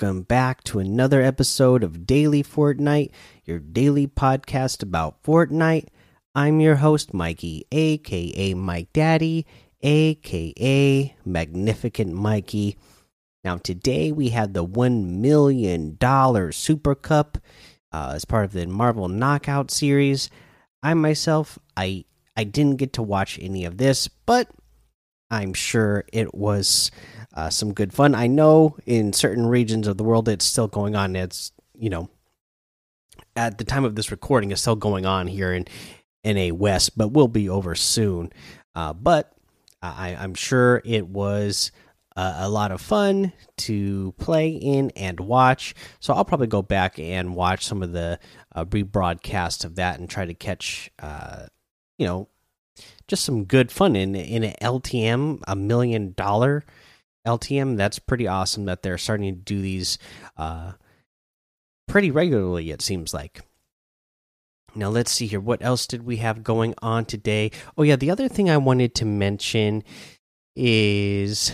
Welcome back to another episode of Daily Fortnite, your daily podcast about Fortnite. I'm your host, Mikey, aka Mike Daddy, aka Magnificent Mikey. Now, today we had the $1 million Super Cup uh, as part of the Marvel Knockout series. I myself, I I didn't get to watch any of this, but I'm sure it was uh, some good fun. I know in certain regions of the world it's still going on. It's you know at the time of this recording it's still going on here in NA West, but will be over soon. Uh, but I, I'm sure it was uh, a lot of fun to play in and watch. So I'll probably go back and watch some of the uh, rebroadcast of that and try to catch, uh, you know, just some good fun in in an LTM, a million dollar LTM. That's pretty awesome that they're starting to do these uh, pretty regularly. It seems like. Now let's see here. What else did we have going on today? Oh yeah, the other thing I wanted to mention is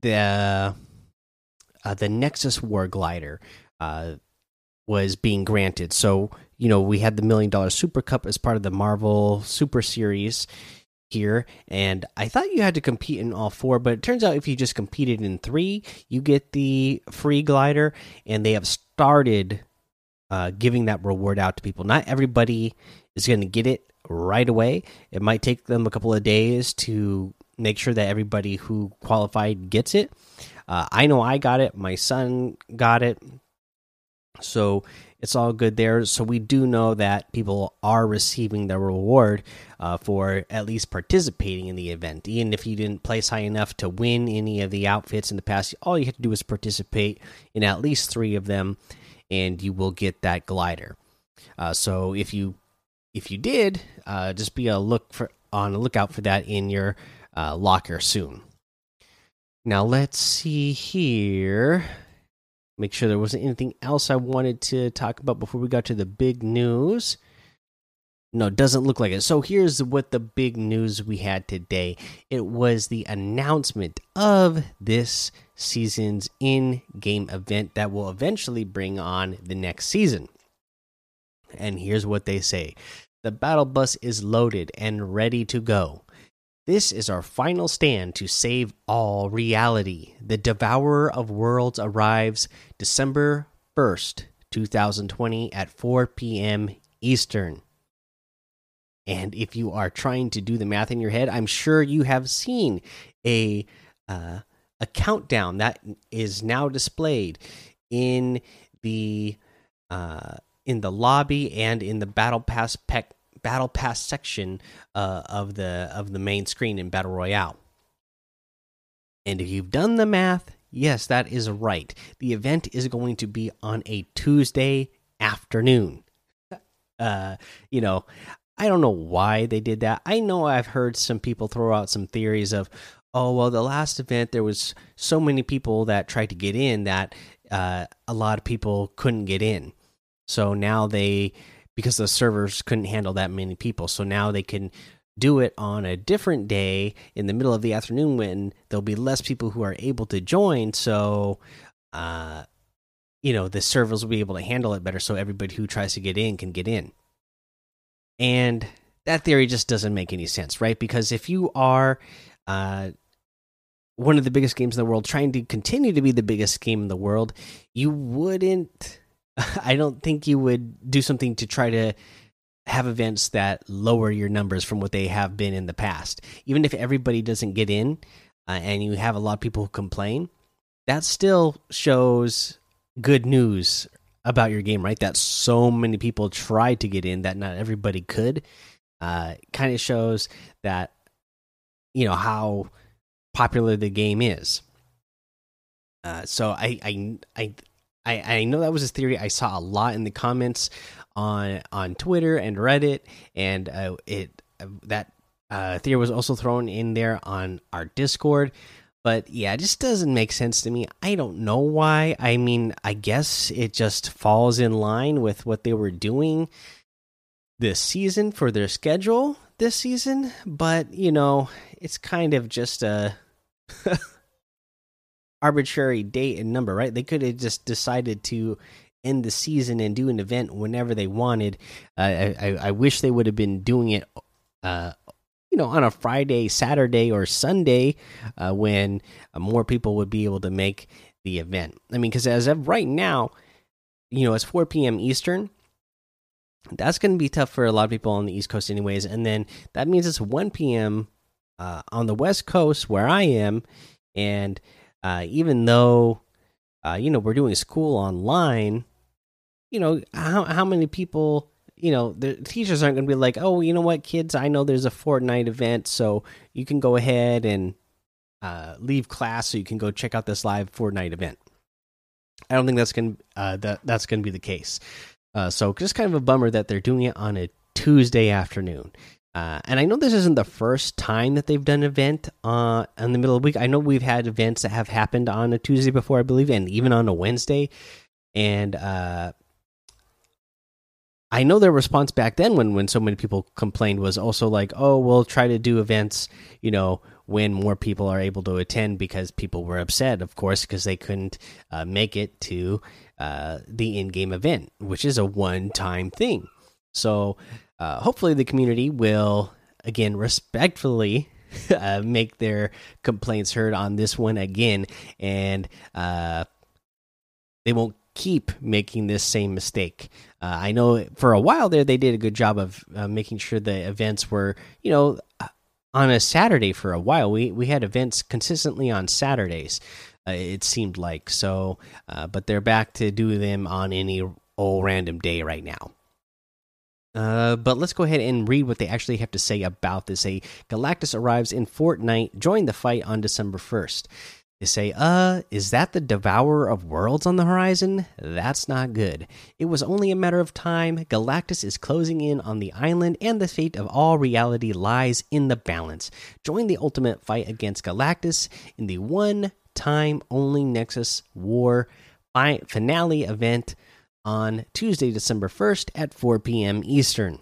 the uh, the Nexus War Glider uh, was being granted. So you know we had the Million Dollar Super Cup as part of the Marvel Super Series here, and I thought you had to compete in all four, but it turns out if you just competed in three, you get the free glider, and they have started uh, giving that reward out to people. Not everybody is going to get it right away. It might take them a couple of days to make sure that everybody who qualified gets it. Uh, I know I got it. My son got it. So it's all good there. So we do know that people are receiving the reward uh, for at least participating in the event. Even if you didn't place high enough to win any of the outfits in the past, all you have to do is participate in at least three of them, and you will get that glider. Uh, so if you if you did, uh, just be a look for on a lookout for that in your uh, locker soon. Now let's see here. Make sure there wasn't anything else I wanted to talk about before we got to the big news. No, it doesn't look like it. So here's what the big news we had today. It was the announcement of this season's in-game event that will eventually bring on the next season. And here's what they say. The battle bus is loaded and ready to go. This is our final stand to save all reality. The Devourer of Worlds arrives December 1st, 2020 at 4 p.m. Eastern. And if you are trying to do the math in your head, I'm sure you have seen a uh, a countdown that is now displayed in the uh, in the lobby and in the battle pass pec battle pass section uh, of the of the main screen in battle royale. And if you've done the math, yes, that is right. The event is going to be on a Tuesday afternoon. Uh, you know, I don't know why they did that. I know I've heard some people throw out some theories of, oh well, the last event there was so many people that tried to get in that uh, a lot of people couldn't get in. So now they because the servers couldn't handle that many people. So now they can do it on a different day in the middle of the afternoon when there'll be less people who are able to join. So, uh, you know, the servers will be able to handle it better. So everybody who tries to get in can get in. And that theory just doesn't make any sense, right? Because if you are, uh, one of the biggest games in the world, trying to continue to be the biggest game in the world, you wouldn't I don't think you would do something to try to have events that lower your numbers from what they have been in the past. Even if everybody doesn't get in uh, and you have a lot of people who complain, that still shows good news about your game, right? That so many people tried to get in that not everybody could. Uh, kind of shows that you know how popular the game is. Uh, so I I I I, I know that was his theory. I saw a lot in the comments on on Twitter and Reddit, and uh, it uh, that uh, theory was also thrown in there on our Discord. But yeah, it just doesn't make sense to me. I don't know why. I mean, I guess it just falls in line with what they were doing this season for their schedule this season. But you know, it's kind of just a arbitrary date and number, right? They could have just decided to end the season and do an event whenever they wanted. Uh, I, I wish they would have been doing it, uh, you know, on a Friday, Saturday, or Sunday uh, when uh, more people would be able to make the event. I mean, because as of right now, you know, it's 4 p.m. Eastern. That's going to be tough for a lot of people on the East Coast, anyways. And then that means it's 1 p.m. Uh, on the West Coast where I am. And uh, even though, you know, we're doing school online, you know how how many people you know the teachers aren't going to be like oh you know what kids i know there's a fortnite event so you can go ahead and uh, leave class so you can go check out this live fortnite event. I don't think that's going uh, that that's going to be the case. Uh, so just kind of a bummer that they're doing it on a tuesday afternoon uh, and I know this isn't the first time that they've done an event uh, in the middle of the week. I know we've had events that have happened on a Tuesday before, I believe, and even on a Wednesday. And uh, I know their response back then when when so many people complained was also like, "Oh, we'll try to do events, you know, when more people are able to attend because people were upset, of course, because they couldn't uh, make it to uh, the in-game event, which is a one-time thing." So, uh, hopefully the community will again respectfully uh, make their complaints heard on this one again and uh, they won't keep making this same mistake. Uh, I know for a while there they did a good job of uh, making sure the events were, you know, uh, on a Saturday for a while. We we had events consistently on Saturdays. Uh, it seemed like so, but they're back to do them on any old random day right now. Uh, but let's go ahead and read what they actually have to say about this. A Galactus arrives in Fortnite. Join the fight on December 1st. They say, uh, is that the devourer of worlds on the horizon? That's not good. It was only a matter of time. Galactus is closing in on the island, and the fate of all reality lies in the balance. Join the ultimate fight against Galactus in the one time only Nexus War finale event on Tuesday, December 1st at 4 p.m. Eastern.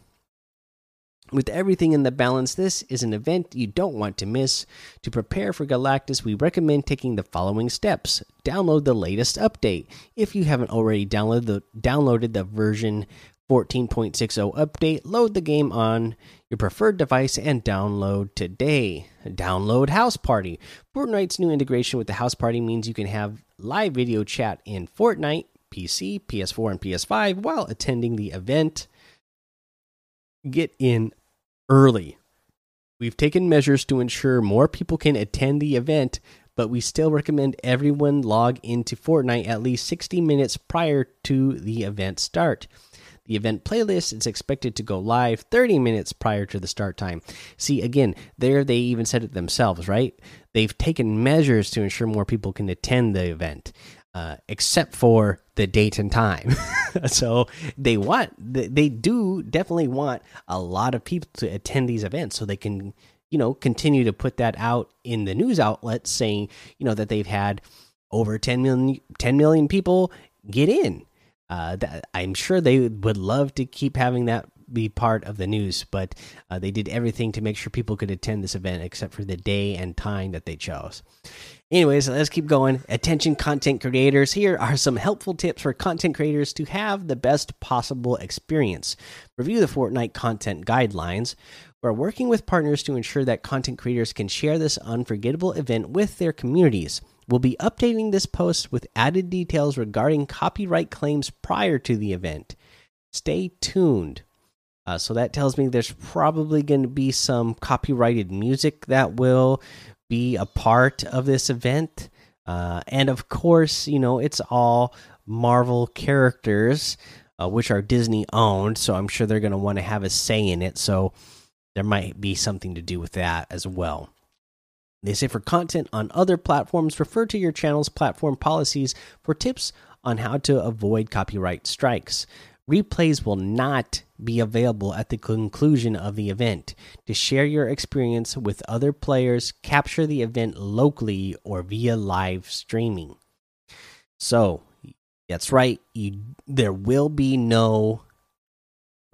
With everything in the balance, this is an event you don't want to miss. To prepare for Galactus, we recommend taking the following steps. Download the latest update. If you haven't already downloaded the, downloaded the version 14.60 update, load the game on your preferred device and download today. Download Houseparty. Fortnite's new integration with the Houseparty means you can have live video chat in Fortnite, PC, PS4, and PS5 while attending the event get in early. We've taken measures to ensure more people can attend the event, but we still recommend everyone log into Fortnite at least 60 minutes prior to the event start. The event playlist is expected to go live 30 minutes prior to the start time. See, again, there they even said it themselves, right? They've taken measures to ensure more people can attend the event. Uh, except for the date and time. so they want, they do definitely want a lot of people to attend these events so they can, you know, continue to put that out in the news outlets saying, you know, that they've had over 10 million, 10 million people get in. Uh, that, I'm sure they would love to keep having that be part of the news, but uh, they did everything to make sure people could attend this event except for the day and time that they chose. Anyways, let's keep going. Attention, content creators. Here are some helpful tips for content creators to have the best possible experience. Review the Fortnite content guidelines. We're working with partners to ensure that content creators can share this unforgettable event with their communities. We'll be updating this post with added details regarding copyright claims prior to the event. Stay tuned. Uh, so that tells me there's probably going to be some copyrighted music that will be a part of this event. Uh, and of course, you know, it's all Marvel characters, uh, which are Disney owned. So I'm sure they're going to want to have a say in it. So there might be something to do with that as well. They say for content on other platforms, refer to your channel's platform policies for tips on how to avoid copyright strikes. Replays will not be available at the conclusion of the event. To share your experience with other players, capture the event locally or via live streaming. So, that's right, you, there will be no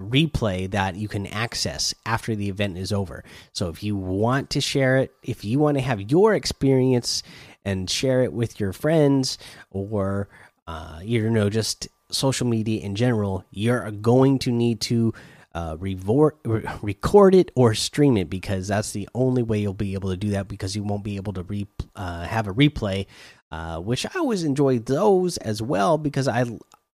replay that you can access after the event is over. So if you want to share it, if you want to have your experience and share it with your friends or uh, you know just social media in general, you're going to need to uh, record it or stream it because that's the only way you'll be able to do that because you won't be able to re uh, have a replay. Uh, which I always enjoy those as well because I,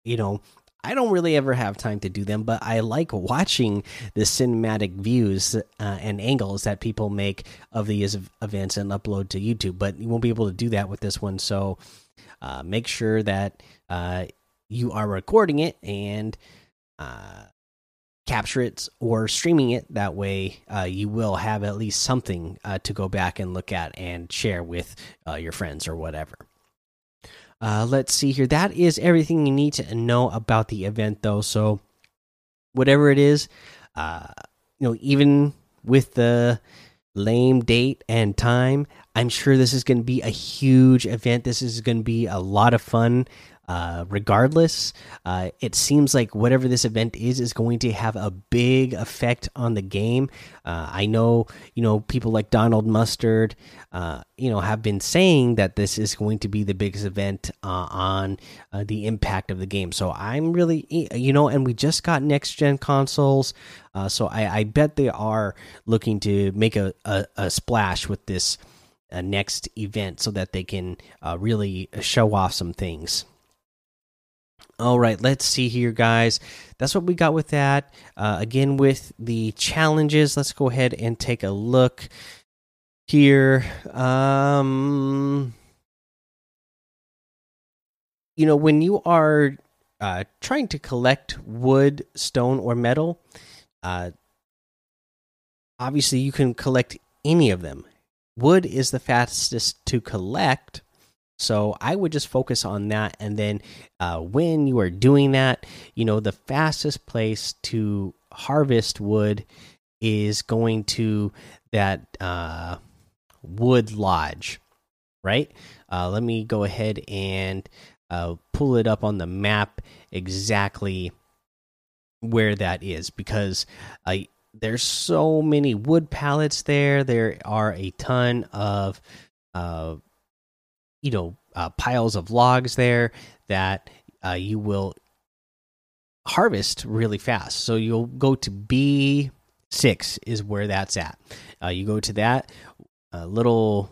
you know, I don't really ever have time to do them, but I like watching the cinematic views uh, and angles that people make of these events and upload to YouTube. But you won't be able to do that with this one, so uh, make sure that uh, you are recording it and uh, capture it or streaming it. That way, uh, you will have at least something uh, to go back and look at and share with uh, your friends or whatever. Uh, let's see here. That is everything you need to know about the event, though. So, whatever it is, uh, you know, even with the lame date and time, I'm sure this is going to be a huge event. This is going to be a lot of fun. Uh, regardless, uh, it seems like whatever this event is is going to have a big effect on the game. Uh, I know, you know, people like Donald Mustard, uh, you know, have been saying that this is going to be the biggest event uh, on the impact of the game. So I'm really, you know, and we just got next gen consoles, so I, I, bet they are looking to make a, a, a splash with this next event so that they can really show off some things. All right, let's see here, guys. That's what we got with that. Uh, again, with the challenges, let's go ahead and take a look here. Um, you know, when you are uh, trying to collect wood, stone, or metal, uh, obviously you can collect any of them. Wood is the fastest to collect so I would just focus on that. And then uh, when you are doing that, you know, the fastest place to harvest wood is going to that uh, wood lodge, right? Uh, let me go ahead and uh, pull it up on the map exactly where that is because I there's so many wood pallets there. There are a ton of uh, you know uh, piles of logs there that uh, you will harvest really fast. So you'll go to B six is where that's at. Uh, you go to that uh, little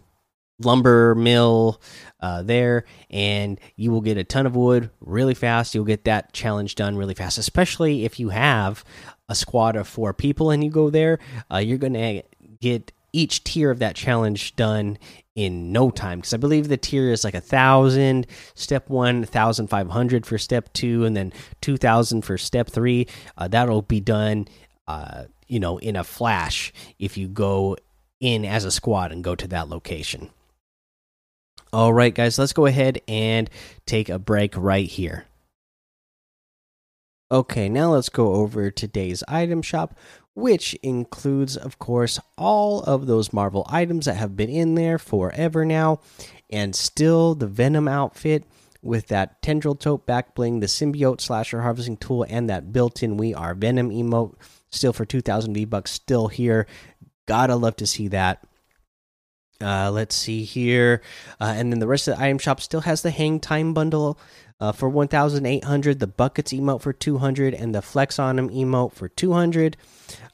lumber mill uh, there, and you will get a ton of wood really fast. You'll get that challenge done really fast, especially if you have a squad of four people and you go there. Uh, you're gonna get each tier of that challenge done in no time because I believe the tier is like a thousand. Step one, thousand five hundred for step two, and then two thousand for step three. Uh, that'll be done, uh, you know, in a flash if you go in as a squad and go to that location. All right, guys, let's go ahead and take a break right here. Okay, now let's go over today's item shop which includes, of course, all of those Marvel items that have been in there forever now, and still the Venom outfit with that tendril tote back bling, the symbiote slasher harvesting tool, and that built in We Are Venom emote, still for 2,000 V bucks, still here. Gotta love to see that. Uh, let's see here, uh, and then the rest of the item shop still has the Hang Time bundle uh, for 1,800, the Buckets emote for 200, and the Flex on him emote for 200.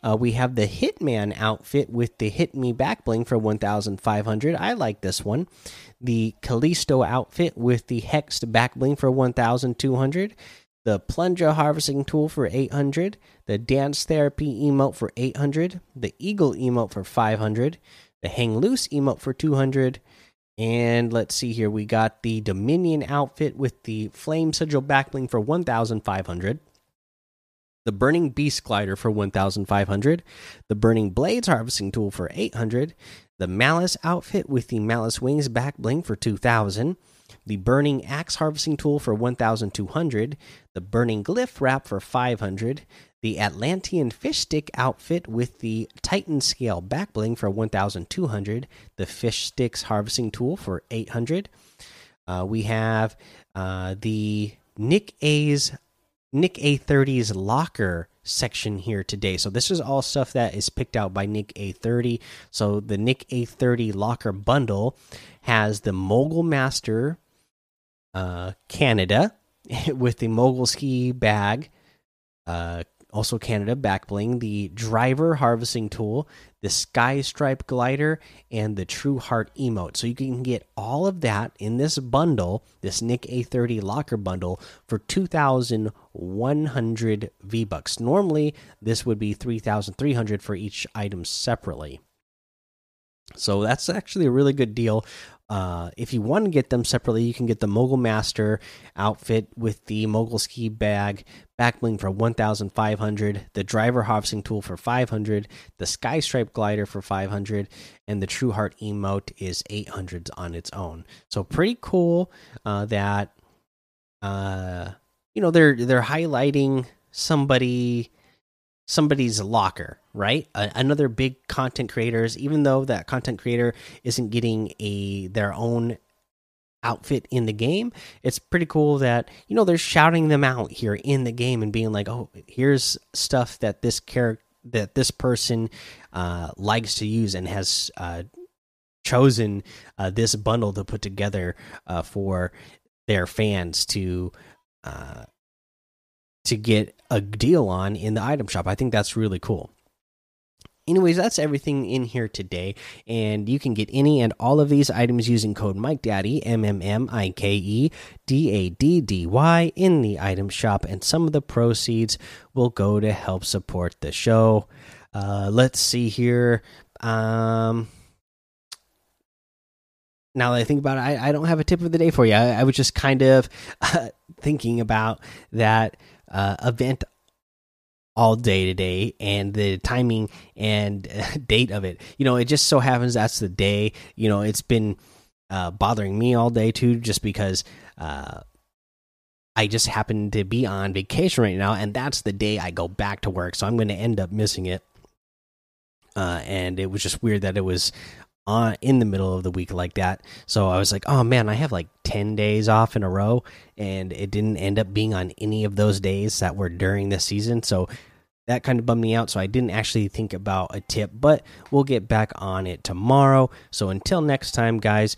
Uh, we have the Hitman outfit with the Hit Me Back Bling for 1,500. I like this one. The Callisto outfit with the Hexed Back Bling for 1,200. The Plunger Harvesting Tool for 800. The Dance Therapy emote for 800. The Eagle emote for 500. The Hang Loose emote for 200. And let's see here. We got the Dominion outfit with the Flame Sigil Backbling for 1,500 the Burning Beast Glider for 1,500, the Burning Blades Harvesting Tool for 800, the Malice outfit with the Malice Wings Backbling for 2,000, the Burning Axe Harvesting Tool for 1,200, the Burning Glyph Wrap for 500, the Atlantean Fish Stick outfit with the Titan Scale back bling for 1,200, the Fish Sticks Harvesting Tool for 800. Uh, we have uh, the Nick A's NickEh30's locker section here today. So this is all stuff that is picked out by NickEh30. So the NickEh30 locker bundle has the Mogul Master uh, Canada with the Mogul Ski bag, uh, also Canada back bling, the driver harvesting tool, the Sky Stripe glider, and the True Heart emote. So you can get all of that in this bundle, this NickEh30 locker bundle, for 2,100 V bucks. Normally, this would be 3,300 for each item separately. So that's actually a really good deal. Uh, if you want to get them separately, you can get the Mogul Master outfit with the Mogul Ski bag, backbling for 1,500, the Driver Harvesting Tool for 500, the Sky Stripe Glider for 500, and the True Heart emote is 800 on its own. So pretty cool uh, that uh, you know they're they're highlighting somebody somebody's locker, right? another big content creators, even though that content creator isn't getting a their own outfit in the game, it's pretty cool that you know they're shouting them out here in the game and being like, "Oh, here's stuff that this character that this person uh, likes to use and has uh, chosen uh, this bundle to put together uh, for their fans to uh, to get a deal on in the item shop. I think that's really cool. Anyways, that's everything in here today, and you can get any and all of these items using code Mike Daddy M M M I K E D A D D Y in the item shop, and some of the proceeds will go to help support the show. Uh, let's see here. Um, now that I think about it, I, I, don't have a tip of the day for you. I, I was just kind of uh, thinking about that uh, event all day today and the timing and date of it. You know, it just so happens that's the day. You know, it's been uh, bothering me all day too, just because uh, I just happen to be on vacation right now, and that's the day I go back to work. So I'm going to end up missing it. Uh, and it was just weird that it was on in the middle of the week like that. So I was like, oh man, I have like 10 days off in a row and it didn't end up being on any of those days that were during the season. So that kind of bummed me out. So I didn't actually think about a tip, but we'll get back on it tomorrow. So until next time, guys,